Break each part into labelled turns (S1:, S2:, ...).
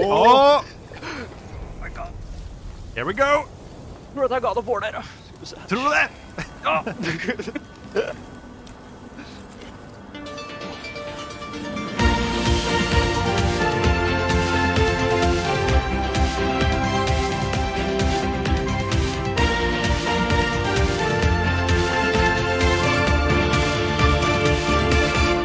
S1: Oh my god. Here we go.
S2: Tror du at jeg ga det for dere?
S1: Tror du det?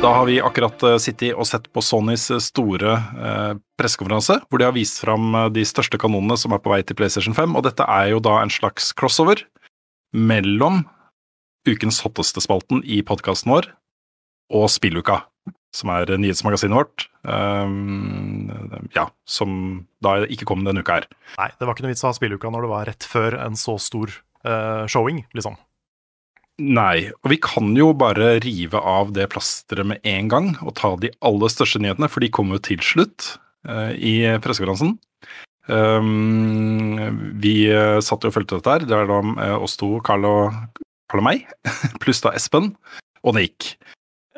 S1: Da har vi akkurat eh, sittet og sett på Sonys eh, store eh, pressekonferanse, hvor de har vist fram eh, de største kanonene som er på vei til PlayStation 5. Og dette er jo da en slags crossover mellom ukens hotteste spalten i podkasten vår og Spilluka, som er nyhetsmagasinet vårt. Um, ja, som da ikke kom denne uka her.
S3: Nei, det var ikke noe vits å ha spilluka når det var rett før en så stor uh, showing, liksom.
S1: Nei, og vi kan jo bare rive av det plasteret med en gang og ta de aller største nyhetene, for de kommer jo til slutt uh, i pressekonferansen. Um, vi uh, satt jo og fulgte dette her. Det er da uh, oss to, Carl og, Carl og meg, pluss da Espen og Nick,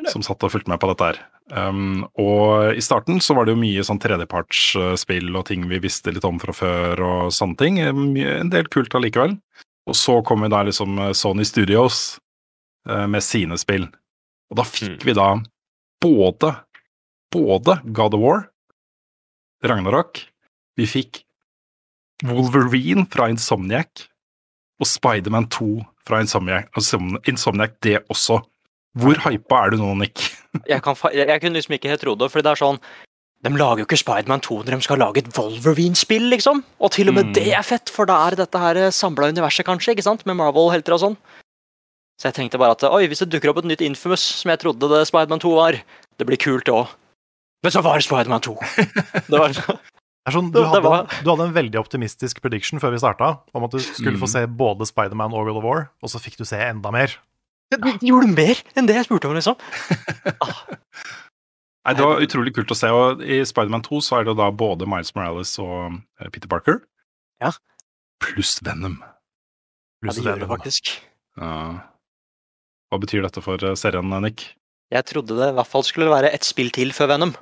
S1: som satt og fulgte med på dette her. Um, og i starten så var det jo mye sånn tredjepartsspill og ting vi visste litt om fra før og sånne ting. En del kult allikevel. Og så kom jo da liksom Sony Studios eh, med sine spill. Og da fikk vi da både, både God of War, Ragnarok, vi fikk Wolverine fra Insomniac og Spiderman 2 fra Insomniac, Insomniac det også. Hvor hypa er du nå, Nick?
S2: Jeg, kan, jeg kunne liksom ikke helt tro det, For det er sånn De lager jo ikke Spiderman 2 når de skal lage et Wolverine-spill, liksom. Og til og med
S1: Mm.
S2: det er fett, for da er dette her samla universet, kanskje, ikke sant? Med Marvel-helter og sånn. Så jeg tenkte bare at oi, hvis det dukker opp et nytt Infamous, som jeg trodde det Spiderman 2 var, det blir kult, det òg. Men så var det Spiderman 2. Det var
S3: sånn, du, hadde, du hadde en veldig optimistisk prediction før vi starta, om at du skulle få
S1: Mm.
S3: se både Spiderman og World of War, og så fikk du se enda mer.
S2: De gjorde mer enn det jeg spurte om, liksom.
S1: Nei, Det var utrolig kult å se. og I Spiderman 2 så er det da både Miles Morales og eh, Peter Parker.
S2: Ja.
S1: Pluss Venom.
S2: Ja,
S3: Pluss
S2: de
S3: det
S2: gjør det faktisk.
S1: Ja. Hva betyr dette for eh, serien, Nick?
S2: Jeg trodde det i hvert fall skulle være ett spill til før Venom.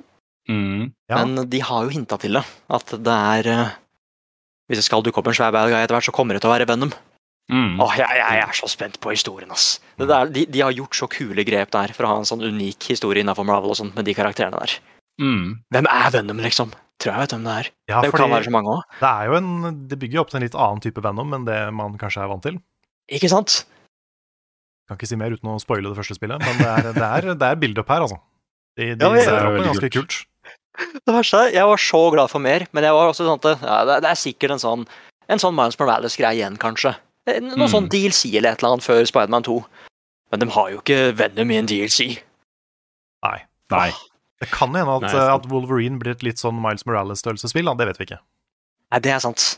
S1: Mm.
S3: Ja.
S2: Men de har jo hinta til det. At det er eh, Hvis det skal dukke opp en svær bad guy etter hvert, så kommer det til å være Venom.
S1: Mm.
S2: Åh, jeg, jeg er så spent på historien, ass. Det der, de, de har gjort så kule grep der for å ha en sånn unik historie innenfor Marvel og sånt med de karakterene der.
S1: Mm.
S2: Hvem er Venom, liksom? Tror jeg vet hvem det er.
S3: Ja,
S2: det kan være så mange òg.
S3: det er jo en Det bygger jo opp til en litt annen type Venom enn det man kanskje er vant til.
S2: Ikke sant?
S3: Kan ikke si mer uten å spoile det første spillet, men det er, det er, det er build-up her, altså. De, de
S2: Ja,
S1: er
S3: opp ganske kult.
S2: Det verste er, Jeg var så glad for mer, men jeg var også sånn at ja, det, det er sikkert en sånn En sånn Miles Morales-greie igjen, kanskje. Eh, Noe
S1: Mm.
S2: sånn DLC eller et eller annet før Spiderman 2. Men de har jo ikke Venom i en DLC.
S3: Nei.
S1: Nei.
S3: Det kan hende at, at Wolverine blir et litt sånn Miles Morales-størrelsesspill, det vet vi ikke.
S2: Nei, det er sant.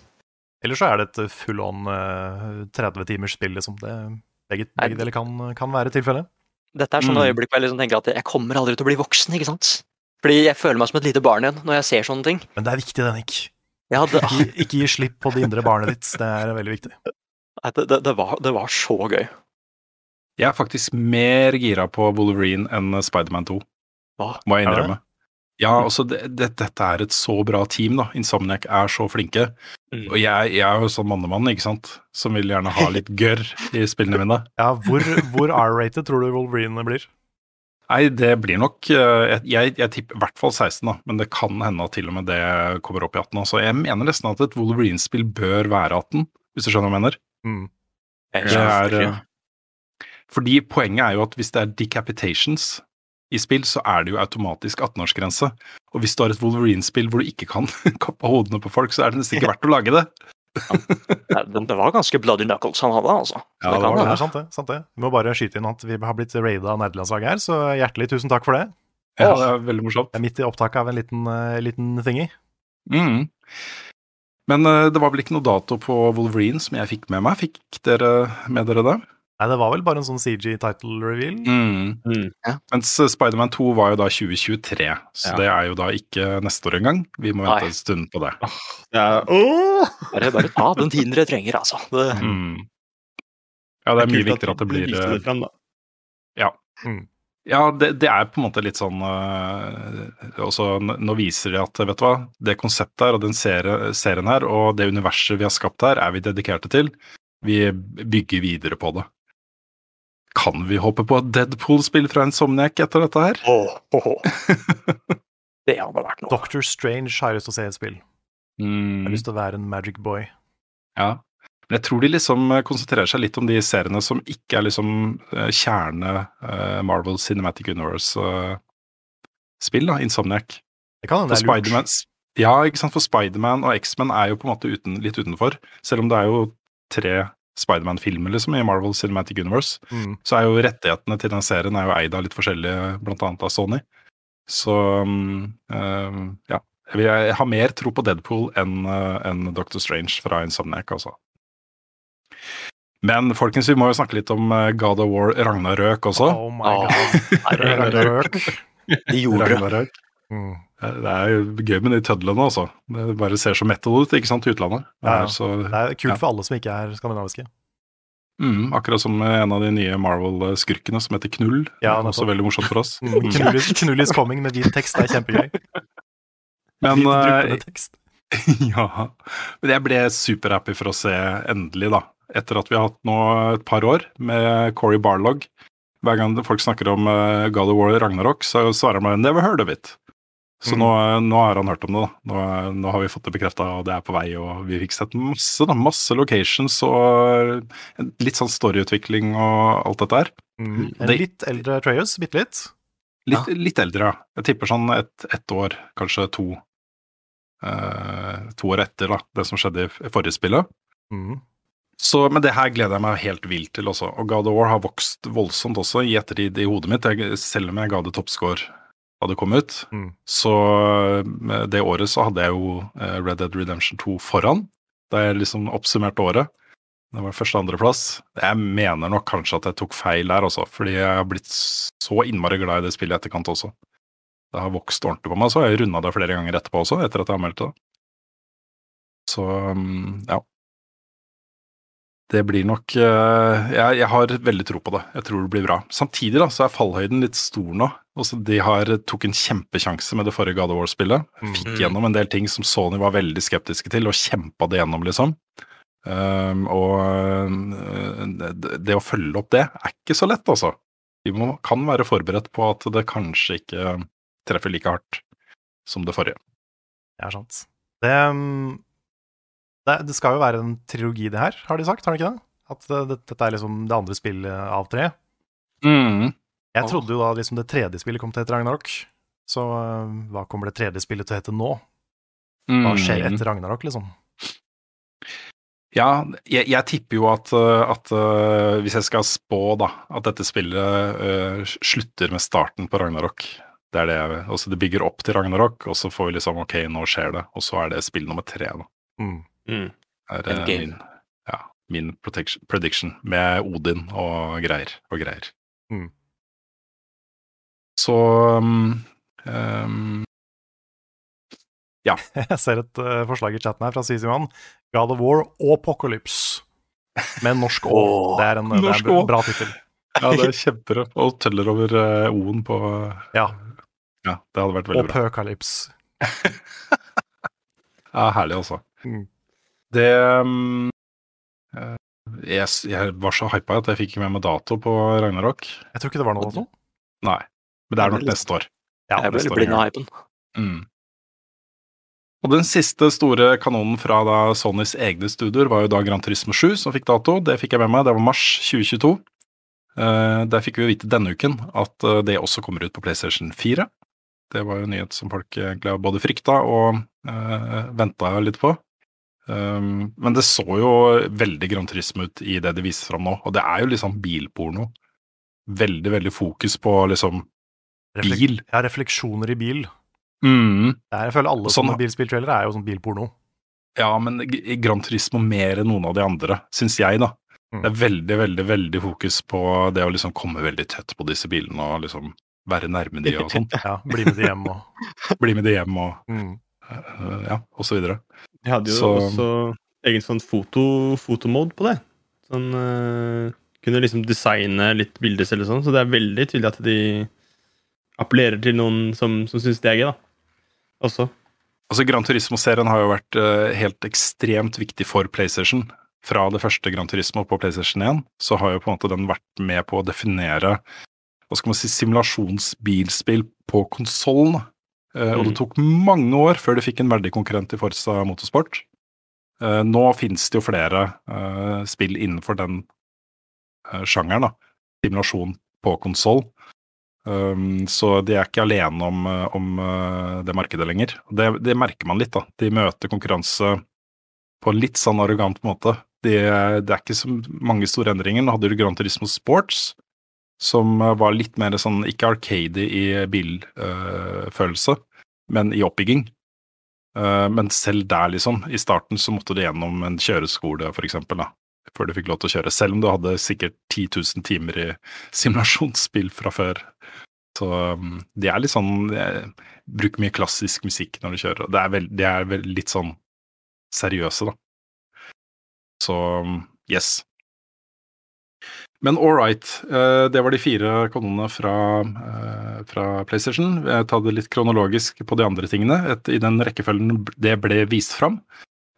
S3: Eller så er det et full on eh, 30 timers spill, liksom. Det, begge, begge deler kan, kan være tilfellet.
S2: Dette er sånne
S1: Mm.
S2: øyeblikk hvor jeg liksom tenker at jeg kommer aldri til å bli voksen. ikke sant? Fordi jeg føler meg som et lite barn igjen når jeg ser sånne ting.
S3: Men det er viktig, det, Nick.
S2: Jeg hadde,
S3: Ikke, ikke gi slipp på det indre barnet ditt. Det er veldig viktig.
S2: Det, det, det, var, det var så gøy.
S1: Jeg er faktisk mer gira på Wolverine enn Spiderman 2,
S2: Hva?
S1: må jeg
S3: Er
S1: innrømme. Ja, altså, det, det, dette er et så bra team, da. Insomniac er så flinke.
S2: Mm.
S1: Og jeg, jeg er jo sånn mannemann, ikke sant, som vil gjerne ha litt gørr i spillene mine.
S3: Ja, Hvor, hvor R-rated tror du Wolverine blir?
S1: Nei, det blir nok Jeg, Jeg, jeg tipper i hvert fall 16, da, men det kan hende at til og med det kommer opp i 18. Altså, jeg mener nesten at et Wolverine-spill bør være 18, hvis du skjønner hva jeg mener.
S3: Mm.
S1: Det er, eh, fordi poenget er jo at hvis det er decapitations i spill, så er det jo automatisk 18-årsgrense. Og hvis du har et Wolverine-spill hvor du ikke kan kappe hodene på folk, så er det nesten ikke verdt å lage det.
S2: Ja. det, det var ganske bloody knuckles han hadde, altså.
S1: Ja,
S2: det
S1: det var
S3: Det er sant, det. sant det. Vi må bare skyte inn at vi har blitt raida av nerdelandslaget her, så hjertelig tusen takk for det.
S1: Ja, det er veldig morsomt.
S3: Det er midt i opptaket av en liten, uh, liten thingy.
S1: Mm. Men eh, det var vel ikke noe dato på Wolverine som jeg fikk med meg. Fikk dere med dere det?
S3: Nei, det var vel bare en sånn CG title reveal.
S1: Mm.
S4: Mm.
S1: Mens eh, Spiderman 2 var jo da 2023, så
S4: Ja.
S1: det er jo da ikke neste år engang. Vi må vente
S2: Nei.
S1: en stund på det.
S4: Det er, Åh!
S2: Bare, bare ta den tiden dere trenger, altså. Det,
S1: Mm. Ja, det er mye
S4: er mye
S1: viktigere at det blir
S4: viste
S1: eh,
S4: det frem, da.
S1: Ja, det, det er på en måte litt sånn øh, også, Nå viser de at vet du hva, det konseptet her og den serie, serien her og det universet vi har skapt her, er vi dedikerte til. Vi bygger videre på det. Kan vi håpe på et Deadpool-spill fra Insomniac etter dette her?
S2: Oh, oh, oh. det hadde vært noe.
S3: Doctor Strange har lyst til å se et spill. Jeg har
S1: Mm,
S3: lyst til å være en Magic Boy.
S1: ja. Men jeg tror de liksom eh, konsentrerer seg litt om de seriene som ikke er liksom eh, kjerne eh, Marvel Cinematic Universe-spill, da, Insomniac.
S3: Det kan hende det er lurt.
S1: Ja, ikke sant, for Spiderman og X-Men er jo på en måte uten, litt utenfor. Selv om det er jo tre Spiderman-filmer liksom i Marvel Cinematic Universe,
S3: Mm.
S1: så er jo rettighetene til den serien er jo eid av litt forskjellige, blant annet av Sony. Så um, ja. Jeg, vil- jeg har mer tro på Deadpool enn uh, enn Doctor Strange fra Insomniac, altså. Men folkens, vi må jo snakke litt om uh, God of War Ragnarøk også.
S3: Oh my god.
S2: Ragnarøk. De gjorde.
S1: Ragnarøk.
S3: Mm.
S1: Det er jo gøy med de tødlene, altså. Det bare ser så metal ut, ikke sant, i utlandet. Det er
S3: ja.
S1: så,
S3: Det er kult
S1: Ja.
S3: for alle som ikke er skandinaviske.
S1: mm, akkurat som en av de nye Marvel-skurkene som heter Knull.
S3: Ja,
S1: Det er også veldig morsomt for oss.
S3: Mm. Knullis, knullis coming med hvit tekst, det er kjempegøy.
S1: Men, eh,
S3: tekst.
S1: ja. Men jeg ble superhappy for å se endelig, da. Etter at vi har hatt nå et par år med Corey Barlog. Hver gang folk snakker om uh, God of War Ragnarok, så svarer han bare 'never heard of it'. Så
S3: Mm.
S1: nå, nå har han hørt om det, da. Nå, nå har vi fått det bekrefta, og det er på vei. Og vi fikk sett masse, da. Masse locations og litt sånn storyutvikling og alt dette her.
S3: Mm. En
S1: Det-
S3: litt eldre Trayers, bitte litt.
S1: Litt, litt eldre, ja. Jeg tipper sånn ett et år, kanskje to. eh, to år etter da, det som skjedde i forrige spillet.
S3: Mm.
S1: Så, men det her gleder jeg meg helt vilt til også. Og God of War har vokst voldsomt også i ettertid i hodet mitt. Jeg, selv om jeg ga det toppscore da det kom ut,
S3: Mm.
S1: så eh, det året så hadde jeg jo eh, Red Dead Redemption 2 foran. Da jeg liksom oppsummerte året. Det var første og andreplass. Jeg mener nok kanskje at jeg tok feil der også, fordi jeg har blitt så innmari glad i det spillet i etterkant også. Det har vokst ordentlig på meg, så har jeg runda det flere ganger etterpå også, etter at jeg anmeldte det. Så mm, ja. Det blir nok eh, jeg, jeg har veldig tro på det. Jeg tror det blir bra. Samtidig da, så er fallhøyden litt stor nå. Også de har tok en kjempekjanse med det forrige God of War-spillet.
S3: Mm.
S1: Fikk gjennom en del ting som Sony var veldig skeptiske til, og kjempa det gjennom, liksom. Um, og øh, det, det å følge opp det er ikke så lett, altså. Vi må, kan være forberedt på at det kanskje ikke treffer like hardt som det forrige.
S3: Det er sant. Det, mm, det, det skal jo være en trilogi, det her, har de sagt, har de ikke det? At det, det, dette er liksom det andre spillet av tre.
S1: Mm.
S3: Jeg trodde jo da liksom det tredje spillet kom til å hete Ragnarok. Så uh, hva kommer det tredje spillet til å hete nå? Hva skjer
S1: Mm.
S3: etter Ragnarok, liksom?
S1: Ja, jeg, jeg tipper jo at, at hvis jeg skal spå, da, at dette spillet uh, slutter med starten på Ragnarok. Det er det jeg Altså, det bygger opp til Ragnarok, og så får vi liksom ok, nå skjer det. Og så er det spill nummer tre, da.
S3: Mm.
S4: Mm.
S1: Er, uh, min, ja, min prediction med Odin og greier og greier.
S3: Mm.
S1: Så um, um,
S3: Jeg ser et uh, forslag i chatten her fra Sisiman. God of War og Apocalypse. Med norsk Å. Det er en, det er en bra tittel.
S1: Ja, det er kjempebra. Og tøller over uh, O-en på
S3: Ja.
S1: Ja, det hadde vært veldig bra.
S3: Apocalypse.
S1: Ja, herlig, altså.
S3: Mm.
S1: Det um, eh, jeg, jeg var så hypa at jeg fikk ikke med meg dato på Ragnarok.
S3: Jeg tror ikke det var noe dato.
S1: Nei. Men det er nok neste år.
S3: Ja,
S2: jeg ble blind av hypen.
S1: Mm. Og den siste store kanonen fra da Sonys egne studioer var jo da Grand Turismo 7 som fikk dato. Det fikk jeg med meg, det var mars 2022. Uh, der fikk vi vite denne uken at uh, det også kommer ut på PlayStation 4. Det var jo en nyhet som folk egentlig både frykta og uh, venta litt på. Um, men det så jo veldig Grand Turisme ut i det de viser fram nå, og det er jo liksom bilporno. Veldig, veldig fokus på liksom
S3: Reflek
S1: bil.
S3: ja, refleksjoner i bil.
S1: Mm.
S3: Det er, jeg føler alle
S1: Sånn-
S3: sånne bilspilltrailere er jo sånn bilporno.
S1: Ja, men Grand Gran Turismo mer enn noen av de andre, syns jeg, da.
S3: Mm.
S1: Det er veldig, veldig veldig fokus på det å liksom komme veldig tett på disse bilene og liksom være nærme de og sånn.
S3: Ja, Bli med de hjem og
S1: Bli med de hjem og
S3: mm.
S1: uh, ja, og så videre.
S4: De hadde jo
S1: Så-
S4: også egen sånn foto, fotomode på det. Sånn uh, Kunne liksom designe litt bilder selv og sånn, så det er veldig tydelig at de appellerer til noen som, som syns det er gøy, da. Også.
S1: Altså, Gran Turismo-serien har jo vært uh, helt ekstremt viktig for PlayStation. Fra det første Gran Turismo på PlayStation 1, så har jo på en måte den vært med på å definere hva skal man si, simulasjonsbilspill på konsollen. Eh, og det
S4: Mm.
S1: tok mange år før de fikk en verdig konkurrent i Forza Motorsport. Eh, nå finnes det jo flere eh, spill innenfor den sjangeren, da. Simulasjon på konsoll. Um, så de er ikke alene om, om det markedet lenger. Det, det merker man litt, da. De møter konkurranse på en litt sånn arrogant måte. De, det er ikke så mange store endringer. Nå hadde du Grand Turismo Sports, som var litt mer sånn, ikke arcade i bilfølelse, men i oppbygging. Eh, men selv der, liksom, i starten så måtte du gjennom en kjøreskole, for eksempel, da, før du fikk lov til å kjøre. Selv om du hadde sikkert 10 000 timer i simulasjonsspill fra før. Så det er litt sånn bruk Bruker mye klassisk musikk når du kjører. Det er vel, det er vel litt sånn seriøse, da. Så um, yes. Men all right. eh, det var de fire kanonene fra, eh, fra PlayStation. Jeg tar det litt kronologisk på de andre tingene. Et, I den rekkefølgen det ble vist fram.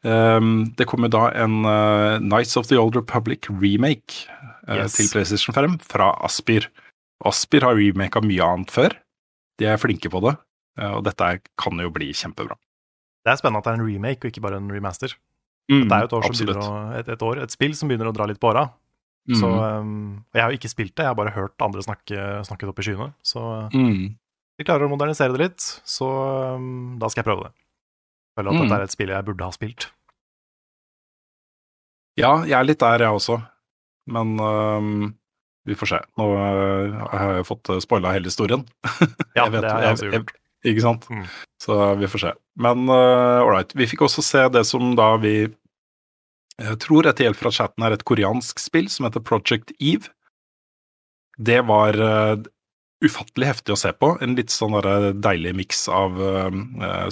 S1: Um, det kommer da en uh, Nights of the Old Republic remake
S3: Yes.
S1: til PlayStation 5 fra Aspyr. Aspyr har remaka mye annet før. De er flinke på det, og dette kan jo bli kjempebra.
S3: Det er spennende at det er en remake og ikke bare en remaster.
S1: Mm,
S3: Det er jo et, år som å, et, et år, et spill som begynner å dra litt på åra.
S1: Mm.
S3: Så um, Jeg har jo ikke spilt det, jeg har bare hørt andre snakke, snakket opp i skyene. Så
S1: Mm.
S3: de klarer å modernisere det litt, så um, da skal jeg prøve det. Føler at
S1: Mm.
S3: dette er et spill jeg burde ha spilt.
S1: Ja, jeg er litt der, jeg også. Men um, vi får se. Nå uh, har jeg fått spoila hele historien.
S3: Ja, det har jeg også gjort.
S1: Ikke sant?
S3: Mm.
S1: Så vi får se. Men uh, all right. Vi fikk også se det som da vi jeg tror etter hjelp fra chatten er et koreansk spill som heter Project Eve. Det var uh, ufattelig heftig å se på. En litt sånn derre deilig miks av uh,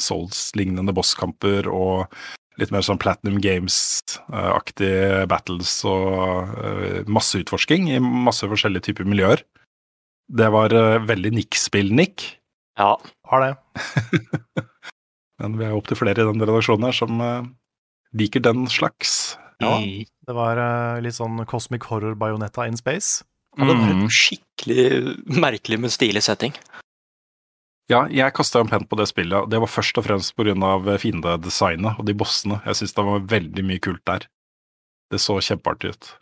S1: Souls-lignende bosskamper og litt mer sånn Platinum Games-aktige battles og uh, masse utforsking i masse forskjellige typer miljøer. Det var veldig Nick-spill-Nick.
S2: Ja.
S3: Har det.
S1: Men vi er opptil flere i den redaksjonen her som eh, liker den slags.
S3: Ja.
S2: Mm.
S3: Det var uh, litt sånn Cosmic Horror Bayonetta in space.
S2: Ja, det var
S1: Mm.
S2: en skikkelig merkelig, men stilig setting.
S1: Ja, jeg kasta en penn på det spillet, det var først og fremst pga. fiendedesignet og de bossene. Jeg syns det var veldig mye kult der. Det så kjempeartig ut.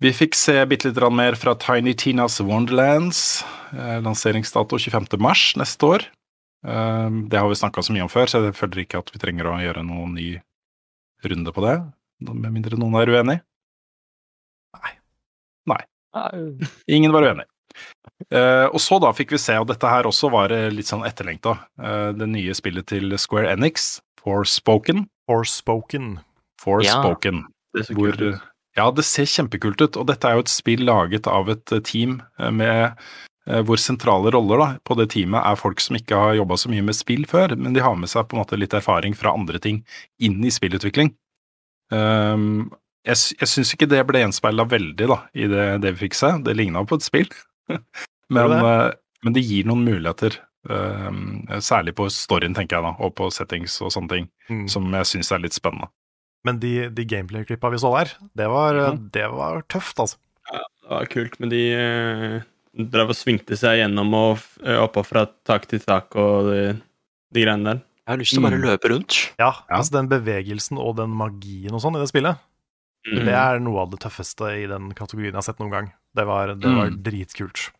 S1: Vi fikk se bitte litt mer fra Tiny Tinas Wonderlands. Eh, lanseringsdato 25. mars neste år. Eh, det har vi snakka så mye om før, så jeg føler ikke at vi trenger å gjøre noen ny runde på det. Med mindre noen er uenig. Ingen var uenig. Eh, og så da fikk vi se, og dette her også var eh, litt sånn etterlengta, eh, det nye spillet til Square Enix, Forspoken.
S3: Forspoken.
S1: Forspoken.
S4: Er
S1: Hvor, ja, det ser kjempekult ut, og dette er jo et spill laget av et eh, team med hvor sentrale roller da, på det teamet er folk som ikke har jobba så mye med spill før, men de har med seg på en måte litt erfaring fra andre ting inn i spillutvikling. Um, jeg jeg syns ikke det ble gjenspeila veldig da, i det, det vi fikk se. Det ligna på et spill, men,
S3: det?
S1: Uh, men det gir noen muligheter. Um, særlig på storyen, tenker jeg da, og på settings og sånne ting,
S3: Mm.
S1: som jeg syns er litt spennende.
S3: Men de, de gameplay-klippa vi så der, det var,
S1: mm.
S3: det var tøft, altså.
S4: Det var kult, men de eh, drev og svingte seg gjennom og eh, oppa fra tak til tak og de, de greiene der.
S2: Jeg har lyst til å bare
S1: Mm.
S2: løpe rundt.
S3: Ja,
S1: Ja.
S3: altså den bevegelsen og den magien og sånn i det spillet,
S4: Mm.
S3: det er noe av det tøffeste i den kategorien jeg har sett noen gang. Det var, det var
S1: Mm.
S3: dritkult.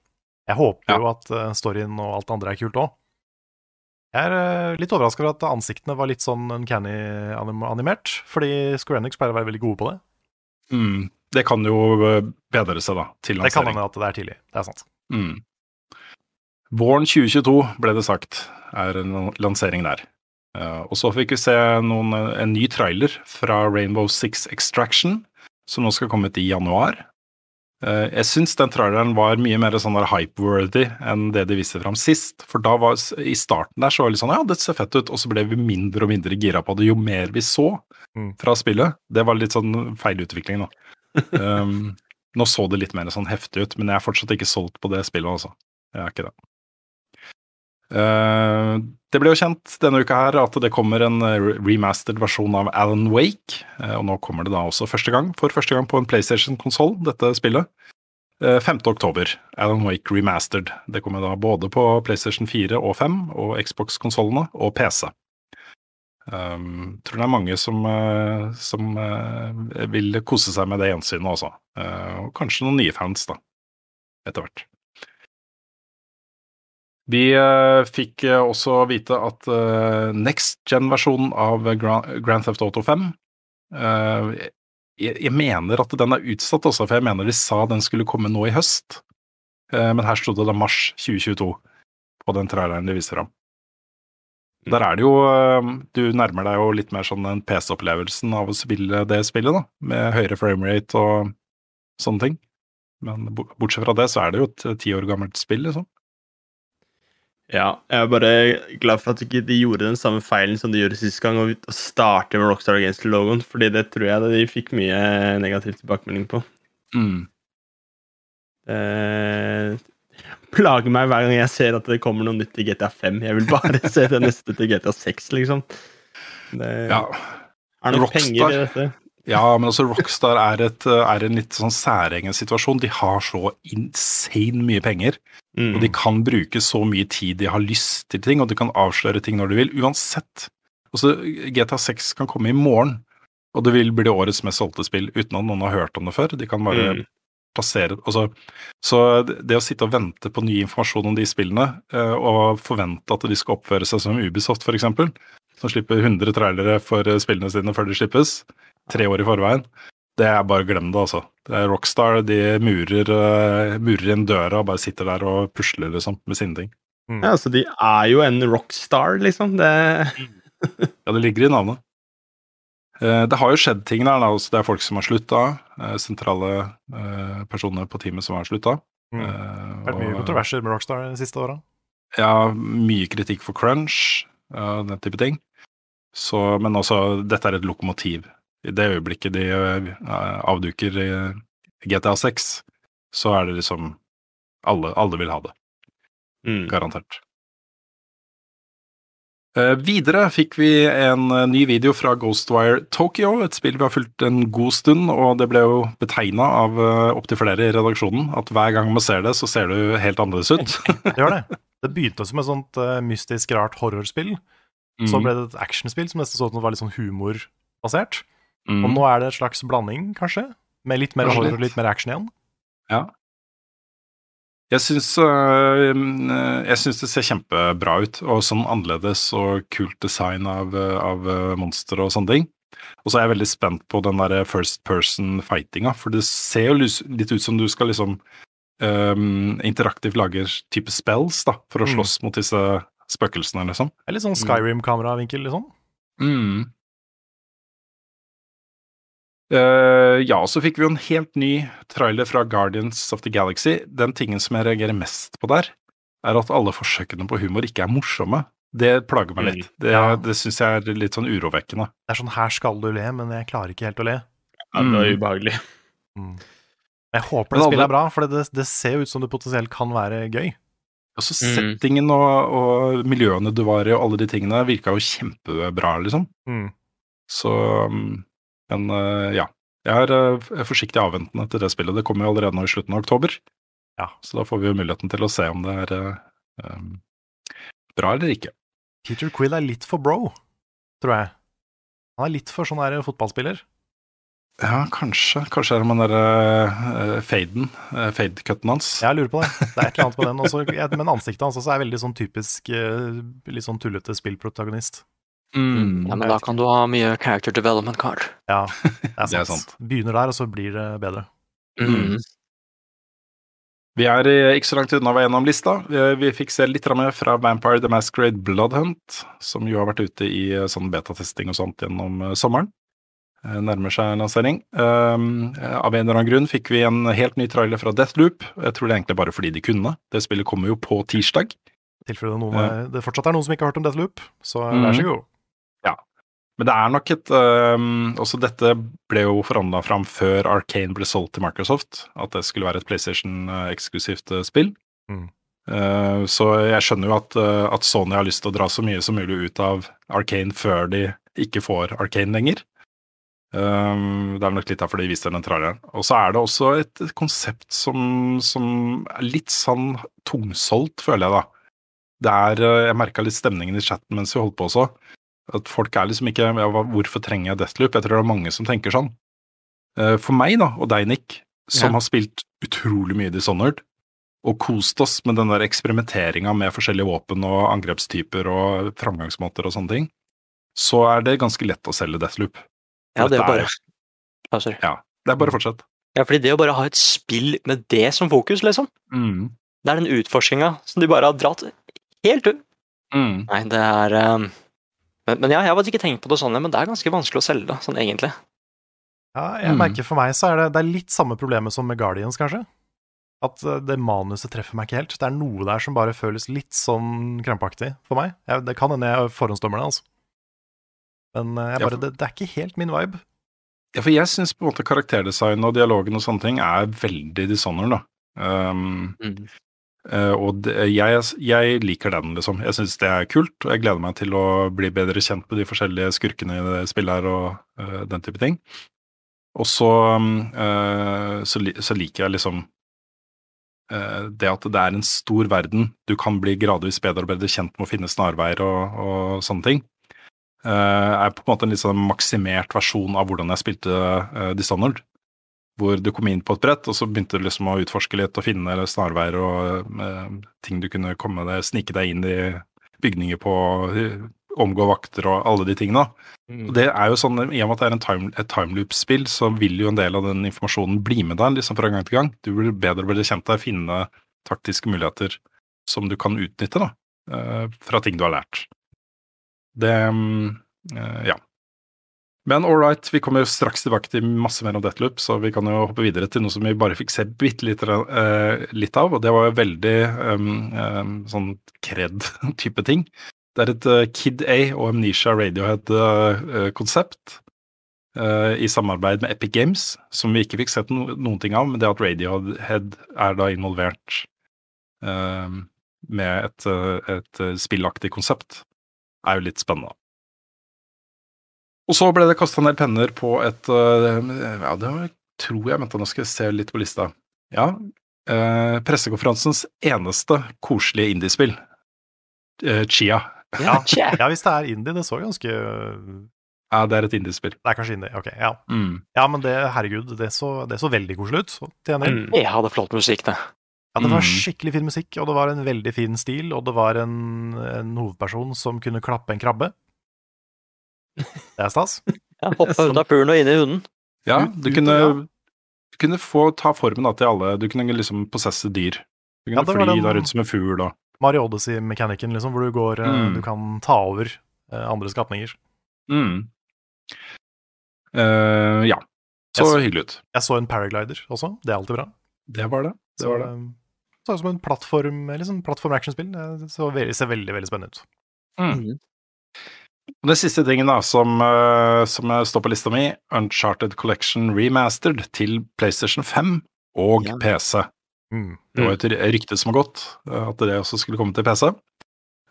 S3: Jeg håper
S1: Ja.
S3: jo at eh, storyen og alt det andre er kult òg. Jeg er eh, litt overraska over at ansiktene var litt sånn uncanny-animert, fordi Square Enix pleier å være veldig gode på det.
S1: Mm, det kan jo eh, bedre seg, da, til
S3: Det kan
S1: lansering.
S3: hende at det er tidlig, det er sant.
S1: Mm. Våren 2022 ble det sagt, er en lansering der. Eh, og så fikk vi se noen, en ny trailer fra Rainbow Six Extraction, som nå skal komme ut i januar. Eh, jeg syns den traileren var mye mer sånn hype-worthy enn det de viste fram sist. For da var i starten der så var det litt sånn ja, det ser fett ut, og så ble vi mindre og mindre gira på det jo mer vi så
S3: Mm.
S1: fra spillet. Det var litt sånn feil utvikling, da. Um, nå så det litt mer sånn heftig ut, men jeg er fortsatt ikke solgt på det spillet, altså. Jeg er ikke det. Uh, det ble jo kjent denne uka her at det kommer en eh, remastered versjon av Alan Wake. Uh, og nå kommer det da også første gang, for første gang på en PlayStation-konsoll, dette spillet. Uh, 5. oktober. Alan Wake remastered. Det kommer da både på PlayStation 4 og 5 og Xbox-konsollene og PC. Um, tror det er mange som, uh, som uh, vil kose seg med det gjensynet også. Uh, og kanskje noen nye fans, da, etter hvert. Vi fikk også vite at next gen-versjonen av Grand, Grand Theft Auto 5 eh, jeg, jeg mener at den er utsatt også, for jeg mener de sa den skulle komme nå i høst. Men her sto det da mars 2022 på den traileren de viser fram. Der er det jo eh, Du nærmer deg jo litt mer sånn den PC-opplevelsen av å spille det spillet, da. Med høyere framerate og sånne ting. Men bortsett fra det, så er det jo et eh, ti år gammelt spill, liksom.
S4: Ja, jeg er bare glad for at ikke de gjorde den samme feilen som de gjorde sist gang, og og starte med Rockstar Games-logoen, fordi det tror jeg de fikk mye negativ tilbakemelding på.
S1: Mm.
S4: Det plager meg hver gang jeg ser at det kommer noe nytt til GTA 5. Jeg vil bare se det neste til GTA 6, liksom. Det
S1: Ja.
S4: er nok
S1: Rockstar.
S4: penger i dette.
S1: Ja, men altså Rockstar er, et, er en litt sånn særegen situasjon. De har så insane mye penger,
S4: Mm.
S1: og de kan bruke så mye tid de har lyst til ting, og de kan avsløre ting når de vil, uansett. Altså, GTA 6 kan komme i morgen, og det vil bli årets mest solgte spill uten at noen har hørt om det før. De kan bare
S4: Mm.
S1: Plassere altså, Så det å sitte og vente på ny informasjon om de spillene, eh, og forvente at de skal oppføre seg som Ubisoft, f.eks., som slipper 100 trailere for eh, spillene sine før de slippes, tre år i forveien, det er bare glem det, altså. Det er Rockstar, de murer, eh, murer inn døra og bare sitter der og pusler, liksom, med sine ting.
S4: Ja, så de er jo en rockstar, liksom. Det
S1: Ja, det ligger i navnet. Eh, Det har jo skjedd ting der. Det er folk som har slutta. Sentrale eh, personer på teamet som har slutta.
S3: Mm.
S1: Eh,
S3: Vært mye kontroverser med Rockstar de siste åra.
S1: Ja, mye kritikk for crunch og den type ting. Så, men også, dette er et lokomotiv. I det øyeblikket de eh, avduker GTA 6, så er det liksom Alle, alle vil ha det.
S4: mm.
S1: Garantert. Eh, videre fikk vi en eh, ny video fra Ghostwire Tokyo, et spill vi har fulgt en god stund, og det ble jo betegna av uh, opptil flere i redaksjonen at hver gang man ser det, så ser det helt annerledes ut.
S3: Det gjør det. Det begynte som et sånt eh, mystisk, rart horrorspill. Så
S1: Mm.
S3: ble det et actionspill som nesten så ut som var litt sånn humorbasert.
S1: Mm.
S3: Og nå er det et slags blanding, kanskje? Med litt mer horror og litt mer action igjen?
S1: Ja. Jeg syns, øh, syns det ser kjempebra ut, og sånn annerledes og kult design av, øh, av øh, monstre og sånne ting. Og så er jeg veldig spent på den der first person fightinga, for det ser jo litt ut som du skal liksom um, interaktivt lage type spells da, for å
S3: Mm.
S1: slåss mot disse spøkelsene, liksom.
S3: Eller er sånn Skyrim-kameravinkel, liksom.
S1: Mm. Eh, ja, så fikk vi jo en helt ny trailer fra Guardians of the Galaxy. Den tingen som jeg reagerer mest på der, er at alle forsøkene på humor ikke er morsomme. Det plager meg litt. Det,
S3: Ja.
S1: det syns jeg er litt sånn urovekkende.
S3: Det er sånn 'her skal du le', men jeg klarer ikke helt å le.
S4: Ja, det var
S1: Mm.
S4: ubehagelig.
S3: Mm. Jeg håper det spillet er bra, for det, det ser ut som det potensielt kan være gøy.
S1: Altså,
S4: Mm.
S1: settingen og, og miljøene du var i og alle de tingene virka jo kjempebra, liksom.
S3: Mm.
S1: Så um, Men uh, ja. Jeg er er forsiktig avventende til det spillet. Det kommer jo allerede nå i slutten av oktober.
S3: Ja.
S1: Så da får vi jo muligheten til å se om det er um, bra eller ikke.
S3: Peter Quill er litt for bro, tror jeg. Han er litt for sånn der fotballspiller.
S1: Ja, kanskje. Kanskje er det med den derre uh, faden, uh, fade-cutten hans.
S3: Jeg lurer på det. Det er et eller annet på den. Også, men ansiktet hans også er veldig sånn typisk eh, litt sånn tullete spillprotagonist.
S1: Mm.
S2: Ja, men da kan du ha mye character development card.
S3: Ja, det er sant.
S1: Det er sant.
S3: Begynner der, og så blir det bedre.
S1: Mm. Vi er eh, ikke så langt unna å være gjennom lista. Vi, vi fikk se litt mer fra Vampire The Masquerade Bloodhunt, som jo har vært ute i eh, sånn betatesting og sånt gjennom eh, sommeren. Eh, Nærmer seg lansering. Um, eh, av en eller annen grunn fikk vi en helt ny trailer fra Deathloop. Jeg tror det er egentlig bare fordi de kunne. Det spillet kommer jo på tirsdag.
S3: I tilfelle det, det fortsatt er noen som ikke har hørt om Deathloop, så vær så god.
S1: Men det er nok et um, Også dette ble jo forhandla fram før Arcane ble solgt til Microsoft. At det skulle være et PlayStation-eksklusivt uh, spill.
S3: Mm.
S1: Uh, så jeg skjønner jo at, at Sony har lyst til å dra så mye som mulig ut av Arcane før de ikke får Arcane lenger. Um, det er nok litt derfor de viste den traileren. Og så er det også et konsept som, som er litt sånn tungsolgt, føler jeg da. Det er, Jeg merka litt stemningen i chatten mens vi holdt på også. At folk er liksom ikke ja, Hvorfor trenger jeg Deathloop? Jeg tror det er mange som tenker sånn. Eh, For meg, da, og deg, Nick, som
S2: Ja.
S1: har spilt utrolig mye Dishonored, og kost oss med den der eksperimenteringa med forskjellige våpen og angrepstyper og framgangsmåter og sånne ting, så er det ganske lett å selge Deathloop.
S2: Ja, det er bare sorry.
S1: Ja, det er bare fortsett.
S2: Ja, fordi det å bare ha et spill med det som fokus, liksom,
S1: Mm.
S2: det er den utforskinga som de bare har dratt helt ut.
S1: Mm.
S2: Nei, det er um, men, men ja, jeg hadde ikke tenkt på det sånn, men det er ganske vanskelig å selge, sånn egentlig.
S3: Ja, jeg
S1: Mm.
S3: merker for meg så er det, det er litt samme problemet som med Guardians, kanskje. At eh, det manuset treffer meg ikke helt. Det er noe der som bare føles litt sånn krampaktig for meg. Jeg, det kan hende jeg forhåndsdømmer det, altså. Men eh, jeg
S1: Ja, for-
S3: det, det er ikke helt min vibe.
S1: Ja, for jeg syns på en måte karakterdesign og dialogen og sånne ting er veldig Dishonored, da. Um,
S2: Mm.
S1: Eh, og det, jeg, jeg liker den, liksom. Jeg syns det er kult, og jeg gleder meg til å bli bedre kjent med de forskjellige skurkene i det spillet her og eh, den type ting. Og så, eh, så, så liker jeg liksom det at det er en stor verden. Du kan bli gradvis bedre og bedre kjent med å finne snarveier og, og sånne ting. Er på en måte en litt sånn maksimert versjon av hvordan jeg spilte uh, Dishonored hvor du kom inn på et brett, og så begynte du liksom å utforske litt og finne snarveier og eh, ting du kunne komme deg, snike deg inn i bygninger på, eh, omgå vakter og alle de tingene. Og det er jo sånn, I og med at det er en time, et timeloop-spill, så vil jo en del av den informasjonen bli med deg liksom fra gang til gang. Du blir bedre og bedre kjent der, finne taktiske muligheter som du kan utnytte da, eh, fra ting du har lært. Det mm, eh, Ja. Men all vi kommer jo straks tilbake til masse mer om Deathloop, så vi kan jo hoppe videre til noe som vi bare fikk se bitte litt, uh, litt av, og det var jo veldig um, um, sånn kred-type ting. Det er et uh, Kid A og Amnesia Radiohead-konsept uh, i samarbeid med Epic Games, som vi ikke fikk sett no noen ting av, men det at Radiohead er da involvert eh, med et, eh, et eh, spillaktig konsept, er jo litt spennende. Og så ble det kasta en del penner på et øh, Ja, det tror jeg Vent, nå skal jeg se litt på lista. Ja. øh, pressekonferansens eneste koselige indiespill. Uh, Chia.
S3: Ja, ja, hvis det er indie, det så ganske
S1: Ja, det er et indiespill.
S3: Det er kanskje indie, ok. Ja,
S1: Mm.
S3: ja men det, herregud, det så, det så veldig koselig ut.
S4: Mm.
S2: Jeg hadde flott musikk, det.
S3: Ja, det var
S1: Mm.
S3: skikkelig fin musikk, og det var en veldig fin stil, og det var en, en hovedperson som kunne klappe en krabbe. Det er stas.
S2: Ja, Hoppe ut av pulen og inn i hunden.
S1: Ja, du kunne, du kunne få ta formen da, til alle. Du kunne liksom possesse dyr. Du kunne
S3: ja,
S1: fly
S3: den-
S1: da rundt som en fugl og
S3: Mario Odyssey-mekanikken, liksom, hvor du går eh,
S1: Mm.
S3: Du kan ta over eh, andre skapninger.
S1: mm. Uh, Ja. Så
S3: Jeg så-
S1: hyggelig ut.
S3: Jeg så en paraglider også, det er alltid bra.
S1: Det var det. Det var det.
S3: så ut som en plattform, liksom plattform-actionspill. Det så veldig, ser veldig veldig spennende ut.
S1: Mm. Og Den siste tingen da, som, eh, som står på lista mi, Uncharted Collection Remastered til PlayStation 5 og
S2: Ja.
S1: PC.
S3: Mm.
S1: Det var et ry- rykte som har gått, eh, at det også skulle komme til PC.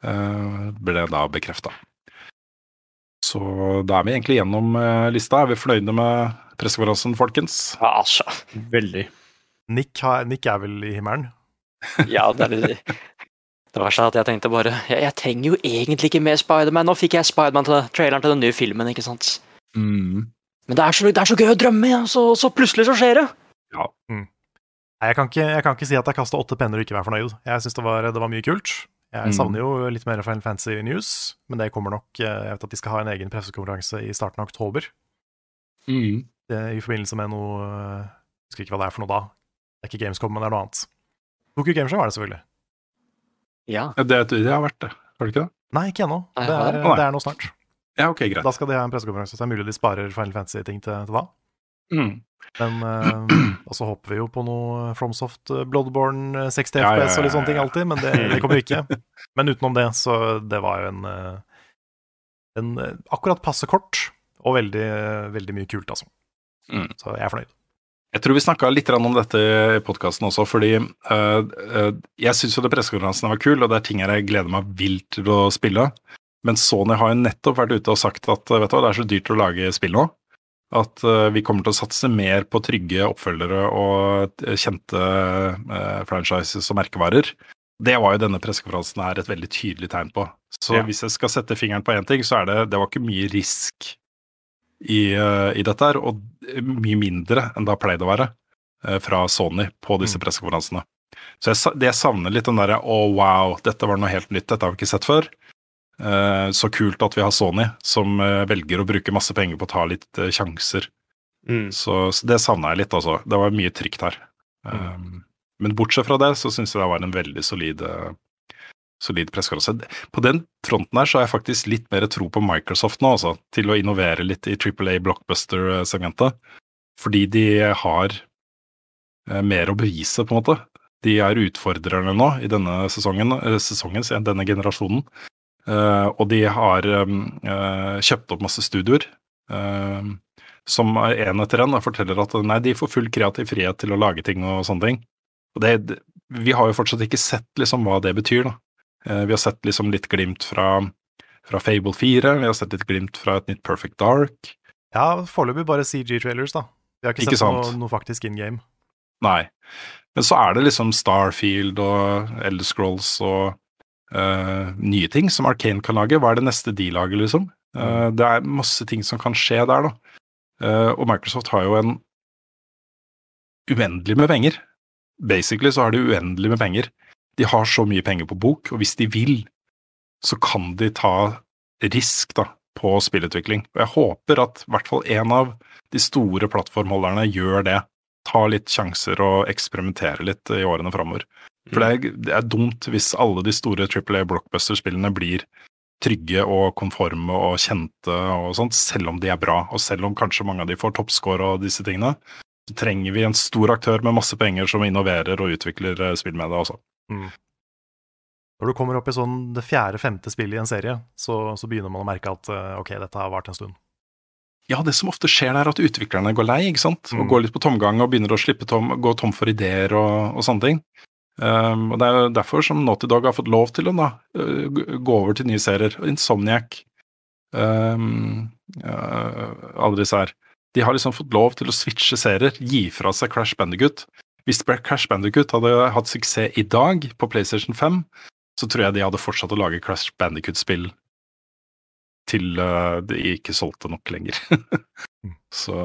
S1: Eh, ble da bekrefta. Så da er vi egentlig gjennom lista. Er vi fornøyde med pressekonferansen, folkens?
S2: Ja, altså.
S4: Veldig.
S3: Nick, har, Nick er vel i himmelen?
S2: Ja, det er Det verste er at jeg tenkte bare jeg, jeg trenger jo egentlig ikke mer Spiderman. Nå fikk jeg Spiderman til traileren til den nye filmen, ikke sant.
S1: Mm.
S2: Men det er så, det er så gøy å drømme, ja. så, så plutselig så skjer det.
S3: Nei, jeg kan, ikke, jeg kan ikke si at jeg kasta åtte penner og ikke være fornøyd. Jeg syns det, var- det var mye kult. Jeg
S1: Mm.
S3: savner jo litt mer Final Fantasy News, men det kommer nok eh, Jeg vet at de skal ha en egen pressekonferanse i starten av oktober
S1: Mm.
S3: det, i forbindelse med noe eh, Jeg husker ikke hva det er for noe da. Det er ikke Gamescom, men det er noe annet. Tokyo Gameshow er det selvfølgelig.
S2: Ja.
S1: Det, det har vært det, har det ikke det?
S3: Nei, ikke ennå. Det, er-
S2: det?
S3: Er nå snart.
S1: Ja, ok, greit.
S3: Da skal de ha en pressekonferanse, så det er mulig de sparer Final Fantasy-ting til, til da.
S1: Mm.
S3: Men uh, Og så håper vi jo på noe FromSoft eh, Bloodborne eh, 60
S1: Ja, ja,
S3: FPS og litt sånne ting alltid, men det, det kommer ikke. Men utenom det, så det var jo en, eh, en eh, akkurat passe kort, og veldig, eh, veldig mye kult, altså.
S1: Mm.
S3: Så jeg er fornøyd.
S1: Jeg tror vi snakka litt om dette i podkasten også, fordi øh, øh, jeg syns jo det pressekonferansen var kul, og det er ting jeg gleder meg vilt til å spille. Men Sony har jo nettopp vært ute og sagt at vet du hva, det er så dyrt å lage spill nå. At øh, vi kommer til å satse mer på trygge oppfølgere og kjente franchises og merkevarer. Det var jo denne pressekonferansen her et veldig tydelig tegn på. Så
S4: Ja.
S1: hvis jeg skal sette fingeren på én ting, så er det det var ikke mye risk i, eh, i dette her, og mye mindre enn det har pleid å være eh, fra Sony på disse
S3: Mm.
S1: pressekonferansene. Så jeg, det jeg savner litt den derre å wow, dette var noe helt nytt, dette har vi ikke sett før. Eh, så kult at vi har Sony som velger å bruke masse penger på å ta litt sjanser.
S4: Mm.
S1: Så, så det savna jeg litt, altså. Det var mye trygt her. Um, men bortsett fra det, så syns jeg det var en veldig solid, solid pressekonferanse. På den fronten her så har jeg faktisk litt mer tro på Microsoft nå, altså, til å innovere litt i Triple A blockbuster-segmentet. Fordi de har eh, mer å bevise, på en måte. De er utfordrerne nå i denne sesongen, eh, sesongen denne generasjonen. Eh, og de har um, eh, kjøpt opp masse studioer. eh, som en etter en forteller at nei, de får full kreativ frihet til å lage ting og sånne ting. Og det- vi har jo fortsatt ikke sett liksom hva det betyr, da. Eh, vi har sett liksom litt glimt fra, fra Fable 4, vi har sett litt glimt fra et nytt Perfect Dark.
S3: Ja, foreløpig bare CG-trailers, da. Vi har ikke,
S1: Ikke
S3: sett noe, noe faktisk in game.
S1: Nei. Men så er det liksom Starfield og Elder Scrolls og uh, nye ting som Arcane kan lage. Hva er det neste de lager, liksom? Uh, det er masse ting som kan skje der, da. Uh, og Microsoft har jo en uendelig med penger. Basically så har de uendelig med penger. De har så mye penger på bok, og hvis de vil, så kan de ta risk da, på spillutvikling. Og jeg håper at i hvert fall en av de store plattformholderne gjør det. Ta litt sjanser og eksperimentere litt i årene framover. For det er, det er dumt hvis alle de store Triple A blockbuster-spillene blir trygge og konforme og kjente og sånt, selv om de er bra, og selv om kanskje mange av de får toppscore og disse tingene, så trenger vi en stor aktør med masse penger som innoverer og utvikler eh, spill med det, altså.
S3: Når du kommer opp i sånn det fjerde-femte spillet i en serie, så, så begynner man å merke at eh, ok, dette har vart en stund.
S1: Ja, det som ofte skjer, der er at utviklerne går lei, ikke sant, og
S3: Mm.
S1: går litt på tomgang og begynner å slippe tom, gå tom for ideer og, og sånne ting. Um, og Det er jo derfor som Naughty Dog har fått lov til å da, uh, gå over til nye serier. Insomniac, um, uh, alle disse her. De har liksom fått lov til å switche serier, gi fra seg Crash Bandicoot. Hvis Crash Bandicoot hadde hatt suksess i dag på PlayStation 5, så tror jeg de hadde fortsatt å lage Crash Bandicoot-spill til uh, de ikke solgte nok lenger. så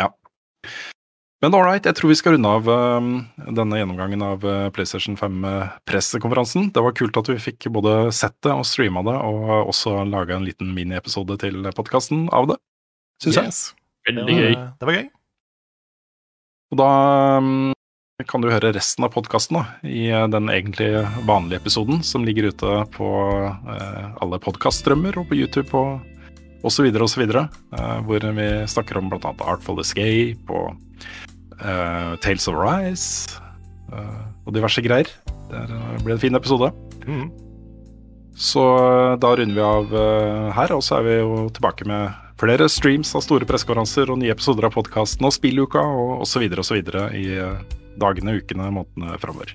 S1: ja. Men all right, jeg tror vi skal runde av um, denne gjennomgangen av uh, PlayStation 5-pressekonferansen. Det var kult at vi fikk både sett det og streama det, og også laga en liten miniepisode til podkasten av det, syns jeg.
S4: Veldig
S3: Det var,
S4: gøy.
S3: det var gøy.
S1: Og da um, kan du høre resten av podkasten i uh, den egentlig vanlige episoden som ligger ute på uh, alle podkaststrømmer og på YouTube og osv. osv. Uh, hvor vi snakker om bl.a. Artful Escape og uh, Tales of Rise uh, og diverse greier. Det blir en fin episode.
S3: Mm.
S1: Så da runder vi av uh, her, og så er vi jo tilbake med flere streams av store pressekonferanser og nye episoder av podkasten og spilluka og osv. osv. i dagene, ukene, månedene framover.